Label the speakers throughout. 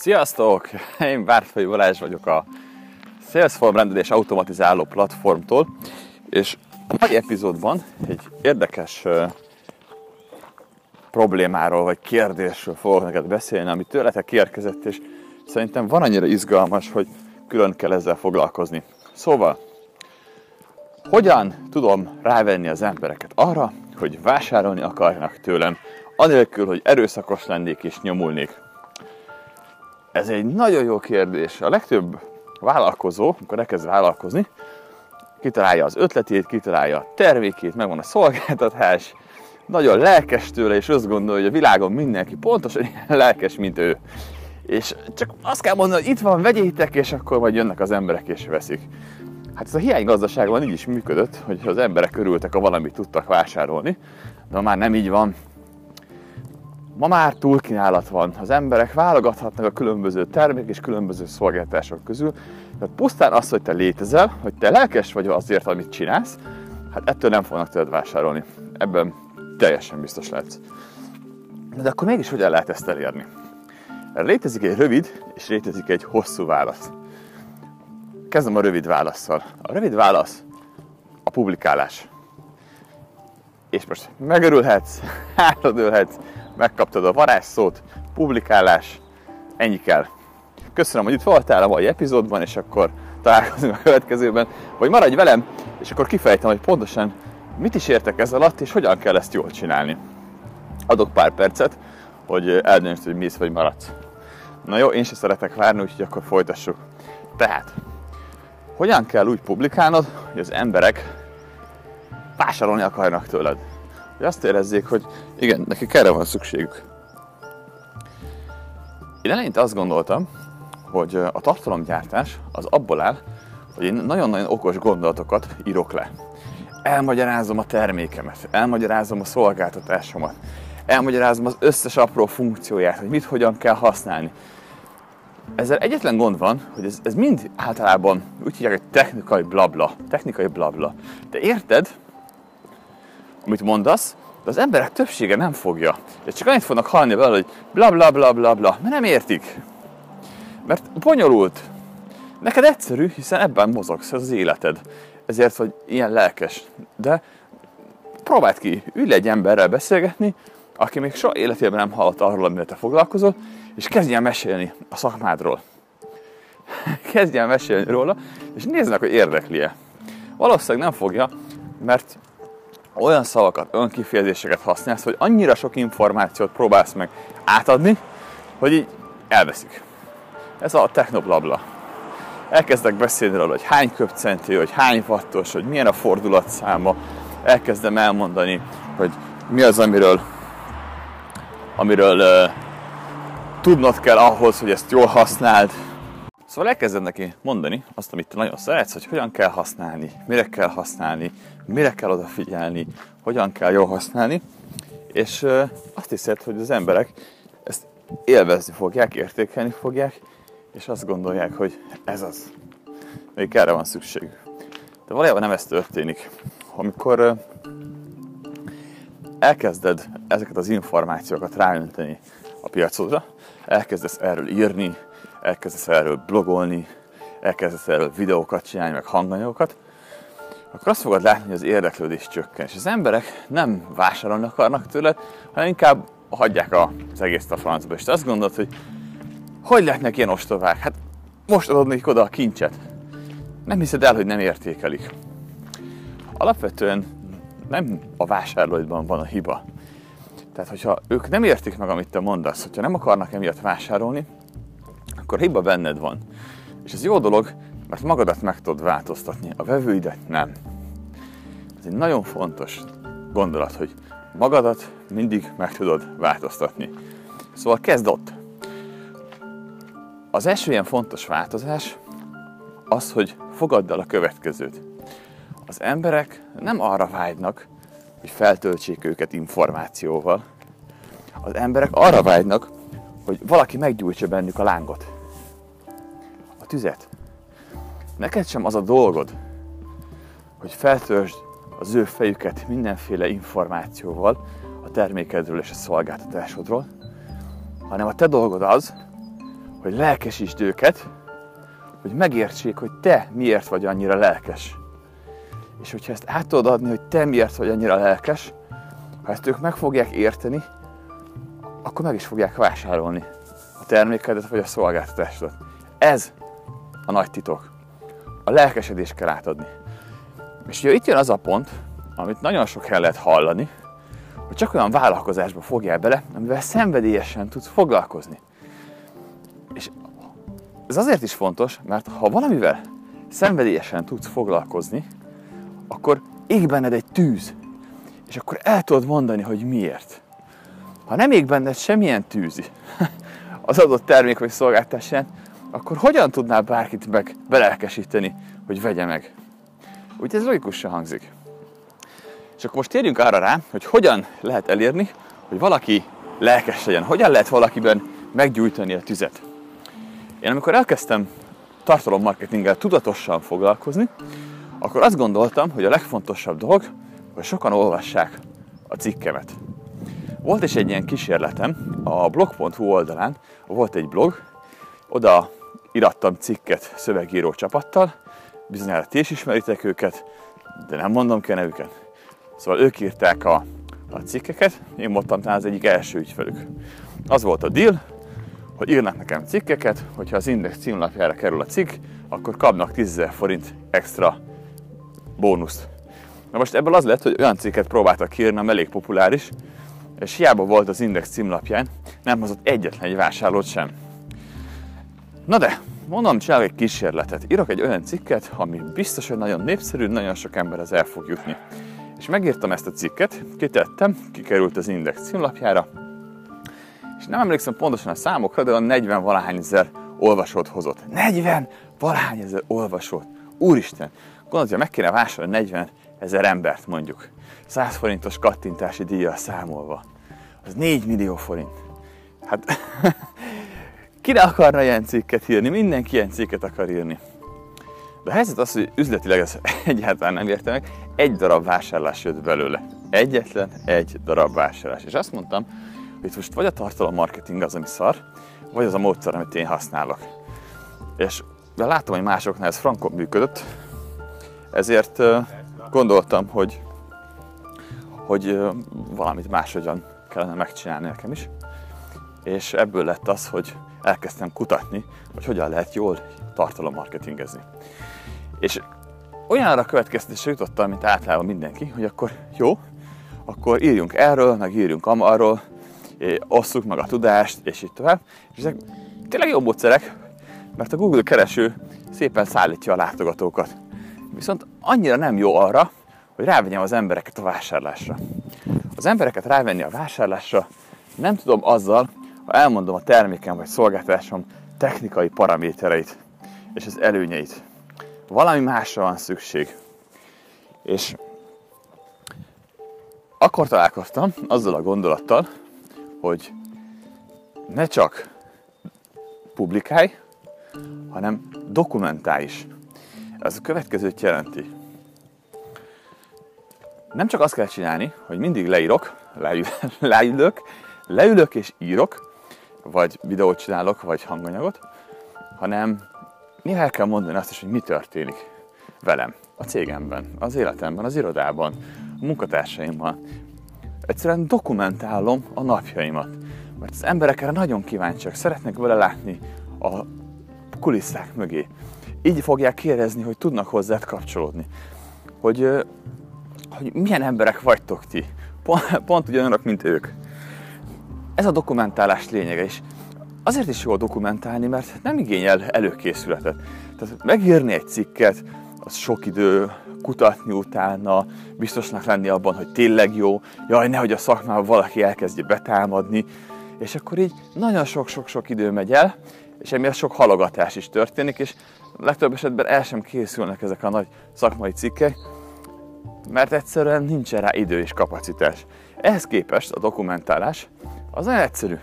Speaker 1: Sziasztok! Én Bártfai Balázs vagyok a Salesforce rendelés automatizáló platformtól, és a mai epizódban egy érdekes problémáról vagy kérdésről fogok neked beszélni, ami tőletek kiérkezett, és szerintem van annyira izgalmas, hogy külön kell ezzel foglalkozni. Szóval, hogyan tudom rávenni az embereket arra, hogy vásárolni akarjanak tőlem, anélkül, hogy erőszakos lennék és nyomulnék? Ez egy nagyon jó kérdés. A legtöbb vállalkozó, amikor elkezd vállalkozni, kitalálja az ötletét, kitalálja a termékét, megvan a szolgáltatás, nagyon lelkes tőle, és azt gondolja, hogy a világon mindenki pontosan ilyen lelkes, mint ő. És csak azt kell mondani, hogy itt van, vegyétek, és akkor majd jönnek az emberek és veszik. Hát ez a hiánygazdaságban így is működött, hogy az emberek örültek, ha valamit tudtak vásárolni, de már nem így van. Ma már túlkínálat van. Az emberek válogathatnak a különböző termék és különböző szolgáltatások közül. Tehát pusztán az, hogy te létezel, hogy te lelkes vagy azért, amit csinálsz, hát ettől nem fognak tőled vásárolni. Ebben teljesen biztos lehetsz. De akkor mégis hogyan lehet ezt elérni? Létezik egy rövid és létezik egy hosszú válasz. Kezdem a rövid válaszsal. A rövid válasz a publikálás. És most megörülhetsz, hátradőlhetsz, megkaptad a varázsszót, publikálás, ennyi kell. Köszönöm, hogy itt voltál a mai epizódban, és akkor találkozunk a következőben, vagy maradj velem, és akkor kifejtem, hogy pontosan mit is értek ez alatt, és hogyan kell ezt jól csinálni. Adok pár percet, hogy eldöntsd, hogy mész vagy maradsz. Na jó, én se szeretek várni, úgyhogy akkor folytassuk. Tehát, hogyan kell úgy publikálnod, hogy az emberek vásárolni akarnak tőled? Hogy azt érezzék, hogy igen, nekik erre van szükségük. Én eleinte azt gondoltam, hogy a tartalomgyártás az abból áll, hogy én nagyon-nagyon okos gondolatokat írok le. Elmagyarázom a termékemet, elmagyarázom a szolgáltatásomat, elmagyarázom az összes apró funkcióját, hogy mit hogyan kell használni. Ezzel egyetlen gond van, hogy ez, ez mind általában úgy hívják, hogy technikai blabla. Technikai blabla. De érted, amit mondasz, de az emberek többsége nem fogja. És csak annyit fognak hallani vele, hogy bla bla bla bla bla, mert nem értik. Mert bonyolult. Neked egyszerű, hiszen ebben mozogsz, ez az életed. Ezért vagy ilyen lelkes. De próbáld ki, ülj egy emberrel beszélgetni, aki még soha életében nem hallott arról, amivel te foglalkozol, és kezdjen mesélni a szakmádról. kezdjen mesélni róla, és nézd meg, hogy érdekli-e. Valószínűleg nem fogja, mert olyan szavakat, önkifejezéseket használsz, hogy annyira sok információt próbálsz meg átadni, hogy így elveszik. Ez a technoblabla. Elkezdek beszélni róla, hogy hány köpcenti, hogy hány wattos, hogy milyen a fordulatszáma. Elkezdem elmondani, hogy mi az, amiről, amiről uh, tudnod kell ahhoz, hogy ezt jól használd. Szóval elkezded neki mondani azt, amit te nagyon szeretsz, hogy hogyan kell használni, mire kell használni, mire kell odafigyelni, hogyan kell jól használni, és azt hiszed, hogy az emberek ezt élvezni fogják, értékelni fogják, és azt gondolják, hogy ez az. Még erre van szükség. De valójában nem ez történik. Amikor elkezded ezeket az információkat ráönteni a piacodra, elkezdesz erről írni, elkezdesz erről blogolni, elkezdesz erről videókat csinálni, meg hanganyagokat, akkor azt fogod látni, hogy az érdeklődés csökken. És az emberek nem vásárolni akarnak tőled, hanem inkább hagyják az egész a francba. És te azt gondolod, hogy hogy lehetnek ilyen ostobák? Hát most adod nekik oda a kincset. Nem hiszed el, hogy nem értékelik. Alapvetően nem a vásárlóidban van a hiba. Tehát, hogyha ők nem értik meg, amit te mondasz, hogyha nem akarnak emiatt vásárolni, akkor hiba benned van. És ez jó dolog, mert magadat meg tudod változtatni, a vevőidet nem. Ez egy nagyon fontos gondolat, hogy magadat mindig meg tudod változtatni. Szóval kezd ott. Az első ilyen fontos változás az, hogy fogadd el a következőt. Az emberek nem arra vágynak, hogy feltöltsék őket információval. Az emberek arra vágynak, hogy valaki meggyújtsa bennük a lángot, tüzet. Neked sem az a dolgod, hogy feltöltsd az ő fejüket mindenféle információval a termékedről és a szolgáltatásodról, hanem a te dolgod az, hogy lelkesítsd őket, hogy megértsék, hogy te miért vagy annyira lelkes. És hogyha ezt át tudod adni, hogy te miért vagy annyira lelkes, ha ezt ők meg fogják érteni, akkor meg is fogják vásárolni a termékedet vagy a szolgáltatásodat. Ez a nagy titok. A lelkesedést kell átadni. És ugye itt jön az a pont, amit nagyon sok helyen lehet hallani, hogy csak olyan vállalkozásba fogjál bele, amivel szenvedélyesen tudsz foglalkozni. És ez azért is fontos, mert ha valamivel szenvedélyesen tudsz foglalkozni, akkor ég benned egy tűz, és akkor el tudod mondani, hogy miért. Ha nem ég benned semmilyen tűzi az adott termék vagy szolgáltatásán, akkor hogyan tudnál bárkit meg belelkesíteni, hogy vegye meg? Úgy ez logikusan hangzik. És akkor most térjünk arra rá, hogy hogyan lehet elérni, hogy valaki lelkes legyen. Hogyan lehet valakiben meggyújtani a tüzet. Én amikor elkezdtem tartalommarketinggel tudatosan foglalkozni, akkor azt gondoltam, hogy a legfontosabb dolog, hogy sokan olvassák a cikkemet. Volt is egy ilyen kísérletem, a blog.hu oldalán volt egy blog, oda irattam cikket szövegíró csapattal, bizonyára ti is ismeritek őket, de nem mondom ki a nevüket. Szóval ők írták a, a cikkeket, én voltam talán az egyik első ügyfelük. Az volt a deal, hogy írnak nekem cikkeket, hogyha az Index címlapjára kerül a cikk, akkor kapnak 10 forint extra bónuszt. Na most ebből az lett, hogy olyan cikket próbáltak írni, ami elég populáris, és hiába volt az Index címlapján, nem hozott egyetlen egy vásárlót sem. Na de, mondom, csinálok egy kísérletet. Írok egy olyan cikket, ami biztos, hogy nagyon népszerű, nagyon sok emberhez el fog jutni. És megírtam ezt a cikket, kitettem, kikerült az Index címlapjára, és nem emlékszem pontosan a számokra, de a 40 valahány ezer olvasót hozott. 40 valahány ezer olvasót. Úristen, gondolod, hogy meg kéne vásárolni 40 ezer embert mondjuk. 100 forintos kattintási díjjal számolva. Az 4 millió forint. Hát kire akarna ilyen cikket írni? Mindenki ilyen cikket akar írni. De a helyzet az, hogy üzletileg ez egyáltalán nem érte meg, egy darab vásárlás jött belőle. Egyetlen egy darab vásárlás. És azt mondtam, hogy most vagy a tartalom marketing az, ami szar, vagy az a módszer, amit én használok. És de látom, hogy másoknál ez frankon működött, ezért gondoltam, hogy, hogy valamit máshogyan kellene megcsinálni nekem is. És ebből lett az, hogy elkezdtem kutatni, hogy hogyan lehet jól tartalommarketingezni. És olyanra következtetésre jutottam, mint általában mindenki, hogy akkor jó, akkor írjunk erről, meg írjunk arról, osszuk meg a tudást, és így tovább. És ezek tényleg jó módszerek, mert a Google kereső szépen szállítja a látogatókat. Viszont annyira nem jó arra, hogy rávegyem az embereket a vásárlásra. Az embereket rávenni a vásárlásra nem tudom azzal, elmondom a termékem vagy szolgáltatásom technikai paramétereit és az előnyeit. Valami másra van szükség. És akkor találkoztam azzal a gondolattal, hogy ne csak publikálj, hanem dokumentálj is. Ez a következőt jelenti. Nem csak azt kell csinálni, hogy mindig leírok, leül, leülök, leülök és írok, vagy videót csinálok, vagy hanganyagot, hanem néha el kell mondani azt is, hogy mi történik velem, a cégemben, az életemben, az irodában, a munkatársaimmal. Egyszerűen dokumentálom a napjaimat, mert az emberek erre nagyon kíváncsiak, szeretnek vele látni a kulisszák mögé. Így fogják kérdezni, hogy tudnak hozzád kapcsolódni. Hogy, hogy milyen emberek vagytok ti. Pont, pont ugyanolyanok, mint ők. Ez a dokumentálás lényege is. Azért is jó dokumentálni, mert nem igényel előkészületet. Tehát megírni egy cikket, az sok idő, kutatni utána, biztosnak lenni abban, hogy tényleg jó, jaj, nehogy a szakmában valaki elkezdje betámadni, és akkor így nagyon sok-sok-sok idő megy el, és emiatt sok halogatás is történik, és legtöbb esetben el sem készülnek ezek a nagy szakmai cikkek, mert egyszerűen nincsen rá idő és kapacitás. Ehhez képest a dokumentálás az nagyon egyszerű.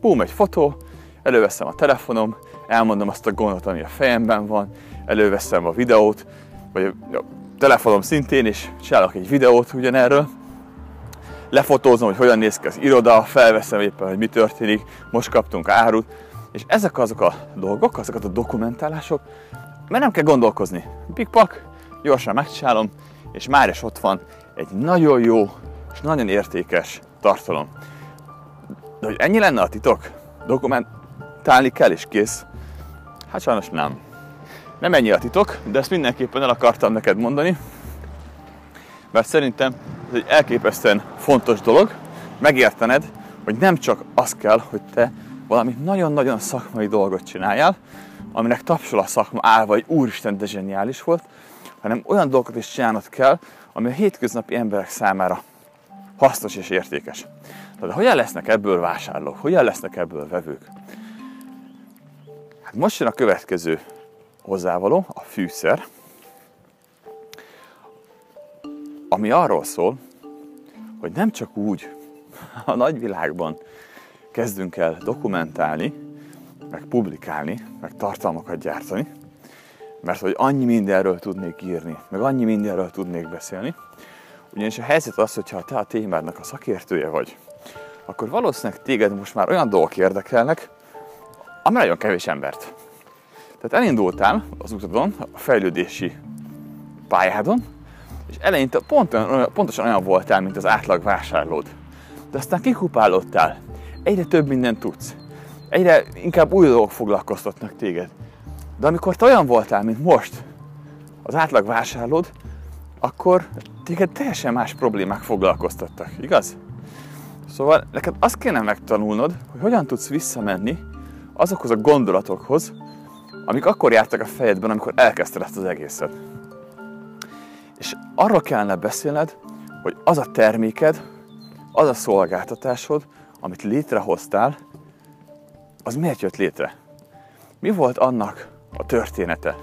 Speaker 1: Bum, egy fotó, előveszem a telefonom, elmondom azt a gondot, ami a fejemben van, előveszem a videót, vagy a telefonom szintén, és csinálok egy videót ugyanerről, lefotózom, hogy hogyan néz ki az iroda, felveszem éppen, hogy mi történik, most kaptunk árut, És ezek azok a dolgok, azokat a dokumentálások, mert nem kell gondolkozni. Pikpak, gyorsan megcsinálom, és már is ott van egy nagyon jó és nagyon értékes tartalom. De hogy ennyi lenne a titok? Dokumentálni kell és kész? Hát sajnos nem. Nem ennyi a titok, de ezt mindenképpen el akartam neked mondani, mert szerintem ez egy elképesztően fontos dolog, megértened, hogy nem csak az kell, hogy te valami nagyon-nagyon szakmai dolgot csináljál, aminek tapsol a szakma állva, hogy úristen, de zseniális volt, hanem olyan dolgokat is csinálnod kell, ami a hétköznapi emberek számára hasznos és értékes. Tehát hogyan lesznek ebből vásárlók, hogyan lesznek ebből vevők? Hát most jön a következő hozzávaló, a fűszer, ami arról szól, hogy nem csak úgy a nagyvilágban kezdünk el dokumentálni, meg publikálni, meg tartalmakat gyártani, mert hogy annyi mindenről tudnék írni, meg annyi mindenről tudnék beszélni, ugyanis a helyzet az, hogyha te a témádnak a szakértője vagy, akkor valószínűleg téged most már olyan dolgok érdekelnek, ami nagyon kevés embert. Tehát elindultál az utadon, a fejlődési pályádon, és eleinte pont olyan, pontosan olyan voltál, mint az átlag vásárlód. De aztán kikupálódtál, egyre több mindent tudsz, egyre inkább új dolgok foglalkoztatnak téged. De amikor te olyan voltál, mint most, az átlag vásárlód, akkor téged teljesen más problémák foglalkoztattak, igaz? Szóval neked azt kéne megtanulnod, hogy hogyan tudsz visszamenni azokhoz a gondolatokhoz, amik akkor jártak a fejedben, amikor elkezdted ezt az egészet. És arra kellene beszélned, hogy az a terméked, az a szolgáltatásod, amit létrehoztál, az miért jött létre? Mi volt annak a története?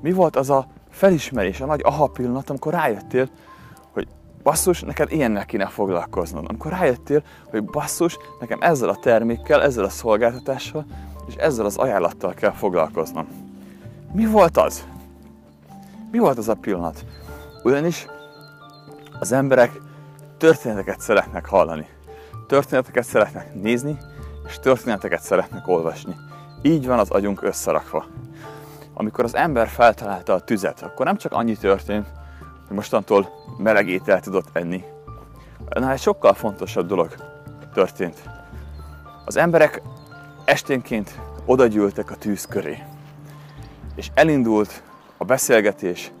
Speaker 1: Mi volt az a felismerés, a nagy aha pillanat, amikor rájöttél, basszus, neked ilyennel kéne foglalkoznod. Amikor rájöttél, hogy basszus, nekem ezzel a termékkel, ezzel a szolgáltatással és ezzel az ajánlattal kell foglalkoznom. Mi volt az? Mi volt az a pillanat? Ugyanis az emberek történeteket szeretnek hallani. Történeteket szeretnek nézni, és történeteket szeretnek olvasni. Így van az agyunk összerakva. Amikor az ember feltalálta a tüzet, akkor nem csak annyi történt, hogy mostantól meleg ételt tudott enni, hanem egy sokkal fontosabb dolog történt. Az emberek esténként odagyűltek a tűz köré, és elindult a beszélgetés,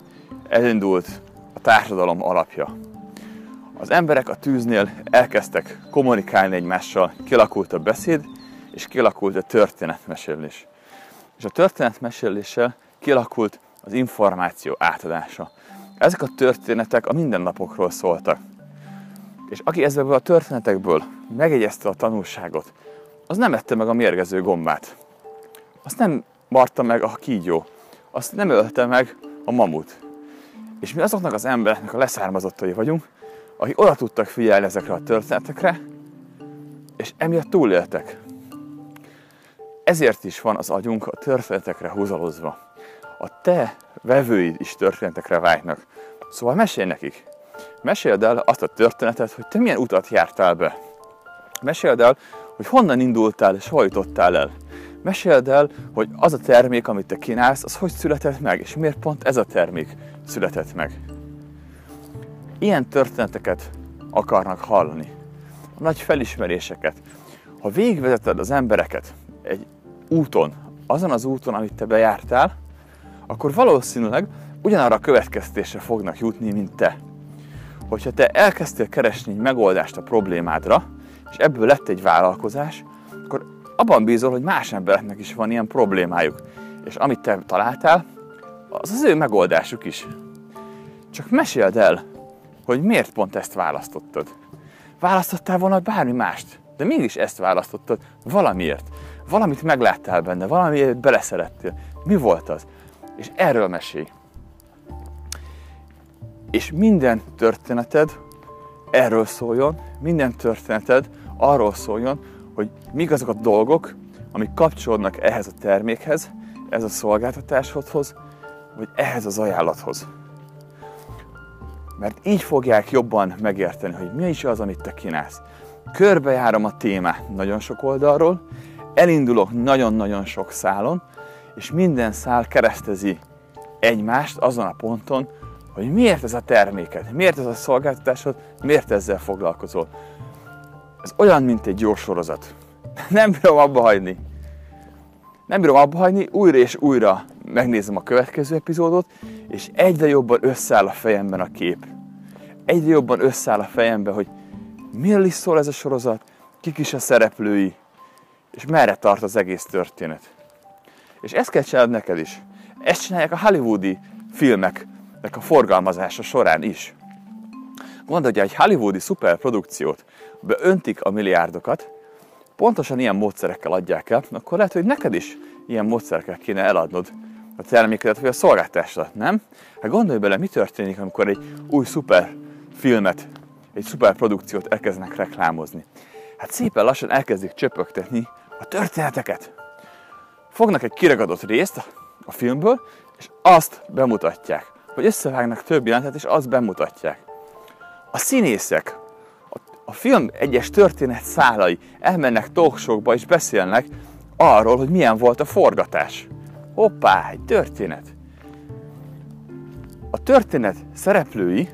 Speaker 1: elindult a társadalom alapja. Az emberek a tűznél elkezdtek kommunikálni egymással, kialakult a beszéd, és kialakult a történetmesélés. És a történetmeséléssel kialakult az információ átadása. Ezek a történetek a mindennapokról szóltak. És aki ezekből a történetekből megjegyezte a tanulságot, az nem ette meg a mérgező gombát. Azt nem marta meg a kígyó. Azt nem ölte meg a mamut. És mi azoknak az embereknek a leszármazottai vagyunk, akik oda tudtak figyelni ezekre a történetekre, és emiatt túléltek. Ezért is van az agyunk a történetekre húzalozva. A te vevőid is történetekre vágynak. Szóval mesélj nekik. Meséld el azt a történetet, hogy te milyen utat jártál be. Meséld el, hogy honnan indultál és hol jutottál el. Meséld el, hogy az a termék, amit te kínálsz, az hogy született meg, és miért pont ez a termék született meg. Ilyen történeteket akarnak hallani. A nagy felismeréseket. Ha végigvezeted az embereket egy úton, azon az úton, amit te bejártál, akkor valószínűleg ugyanarra a következtésre fognak jutni, mint te. Hogyha te elkezdtél keresni egy megoldást a problémádra, és ebből lett egy vállalkozás, akkor abban bízol, hogy más embereknek is van ilyen problémájuk. És amit te találtál, az az ő megoldásuk is. Csak meséld el, hogy miért pont ezt választottad. Választottál volna bármi mást, de mégis ezt választottad valamiért. Valamit megláttál benne, valamiért beleszerettél. Mi volt az? És erről mesélj. És minden történeted erről szóljon, minden történeted arról szóljon, hogy mik azok a dolgok, amik kapcsolódnak ehhez a termékhez, ez a szolgáltatásodhoz, vagy ehhez az ajánlathoz. Mert így fogják jobban megérteni, hogy mi is az, amit te kínálsz. Körbejárom a témát nagyon sok oldalról, elindulok nagyon-nagyon sok szálon, és minden szál keresztezi egymást azon a ponton, hogy miért ez a terméked, miért ez a szolgáltatásod, miért ezzel foglalkozol. Ez olyan, mint egy jó sorozat. Nem bírom abba hagyni. Nem bírom abba hagyni, újra és újra megnézem a következő epizódot, és egyre jobban összeáll a fejemben a kép. Egyre jobban összeáll a fejemben, hogy miről is szól ez a sorozat, kik is a szereplői, és merre tart az egész történet. És ezt kell csinálni neked is. Ezt csinálják a hollywoodi filmeknek a forgalmazása során is. Gondolj, egy hollywoodi szuperprodukciót beöntik a milliárdokat, pontosan ilyen módszerekkel adják el, akkor lehet, hogy neked is ilyen módszerekkel kéne eladnod a termékedet vagy a szolgáltásodat, nem? Hát gondolj bele, mi történik, amikor egy új szuper filmet, egy szuper produkciót elkezdenek reklámozni. Hát szépen lassan elkezdik csöpögtetni a történeteket. Fognak egy kiragadott részt a filmből, és azt bemutatják. Vagy összevágnak több jelentet, és azt bemutatják. A színészek, a film egyes történet szálai elmennek talkshowkba és beszélnek arról, hogy milyen volt a forgatás. Hoppá, egy történet. A történet szereplői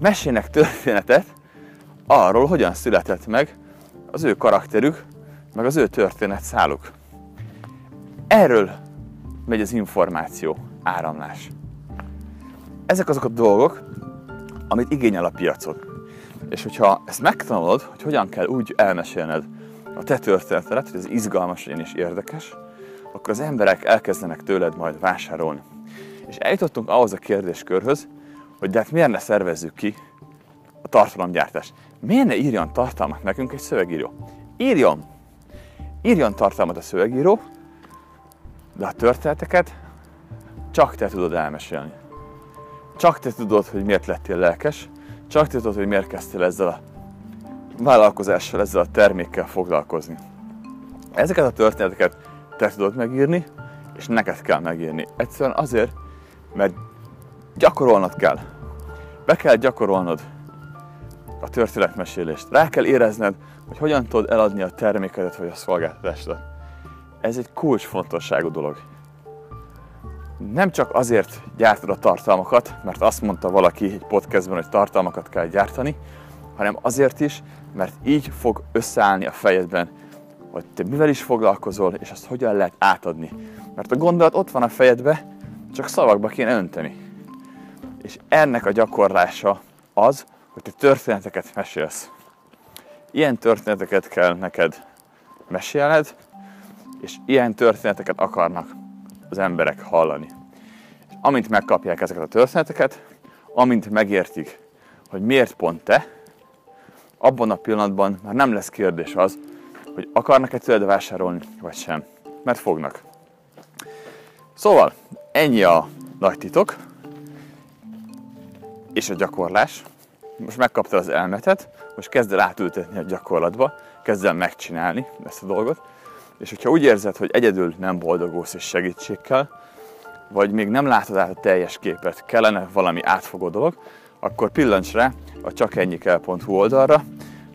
Speaker 1: mesélnek történetet arról, hogyan született meg az ő karakterük, meg az ő történet száluk. Erről megy az információ áramlás. Ezek azok a dolgok, amit igényel a piacod. És hogyha ezt megtanulod, hogy hogyan kell úgy elmesélned a te történetedet, hogy ez izgalmas legyen és érdekes, akkor az emberek elkezdenek tőled majd vásárolni. És eljutottunk ahhoz a kérdéskörhöz, hogy de hát miért ne szervezzük ki a tartalomgyártást? Miért ne írjon tartalmat nekünk egy szövegíró? Írjon! Írjon tartalmat a szövegíró, de a történeteket csak te tudod elmesélni. Csak te tudod, hogy miért lettél lelkes, csak te tudod, hogy miért kezdtél ezzel a vállalkozással, ezzel a termékkel foglalkozni. Ezeket a történeteket te tudod megírni, és neked kell megírni. Egyszerűen azért, mert gyakorolnod kell. Be kell gyakorolnod a történetmesélést. Rá kell érezned, hogy hogyan tudod eladni a termékedet vagy a szolgáltatásodat. Ez egy kulcsfontosságú dolog. Nem csak azért gyártod a tartalmakat, mert azt mondta valaki egy podcastban, hogy tartalmakat kell gyártani, hanem azért is, mert így fog összeállni a fejedben, hogy te mivel is foglalkozol, és azt hogyan lehet átadni. Mert a gondolat ott van a fejedbe, csak szavakba kéne önteni. És ennek a gyakorlása az, hogy te történeteket mesélsz. Ilyen történeteket kell neked mesélned, és ilyen történeteket akarnak az emberek hallani. És amint megkapják ezeket a történeteket, amint megértik, hogy miért pont te, abban a pillanatban már nem lesz kérdés az, hogy akarnak-e tőled vásárolni, vagy sem. Mert fognak. Szóval, ennyi a nagy titok, és a gyakorlás. Most megkaptad az elmetet, most kezd el átültetni a gyakorlatba, kezd el megcsinálni ezt a dolgot, és hogyha úgy érzed, hogy egyedül nem boldogulsz és segítségkel, vagy még nem látod át a teljes képet, kellene valami átfogó dolog, akkor pillancs rá a csakennyikel.hu oldalra,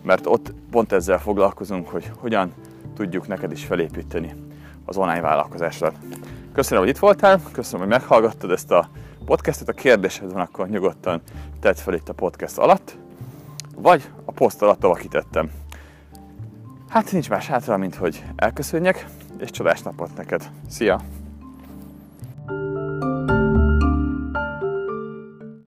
Speaker 1: mert ott pont ezzel foglalkozunk, hogy hogyan tudjuk neked is felépíteni az online vállalkozásodat. Köszönöm, hogy itt voltál, köszönöm, hogy meghallgattad ezt a podcastet. A kérdésed van, akkor nyugodtan tedd fel itt a podcast alatt, vagy a poszt alatt, ahol kitettem. Hát nincs más hátra, mint hogy elköszönjek, és csodás napot neked. Szia!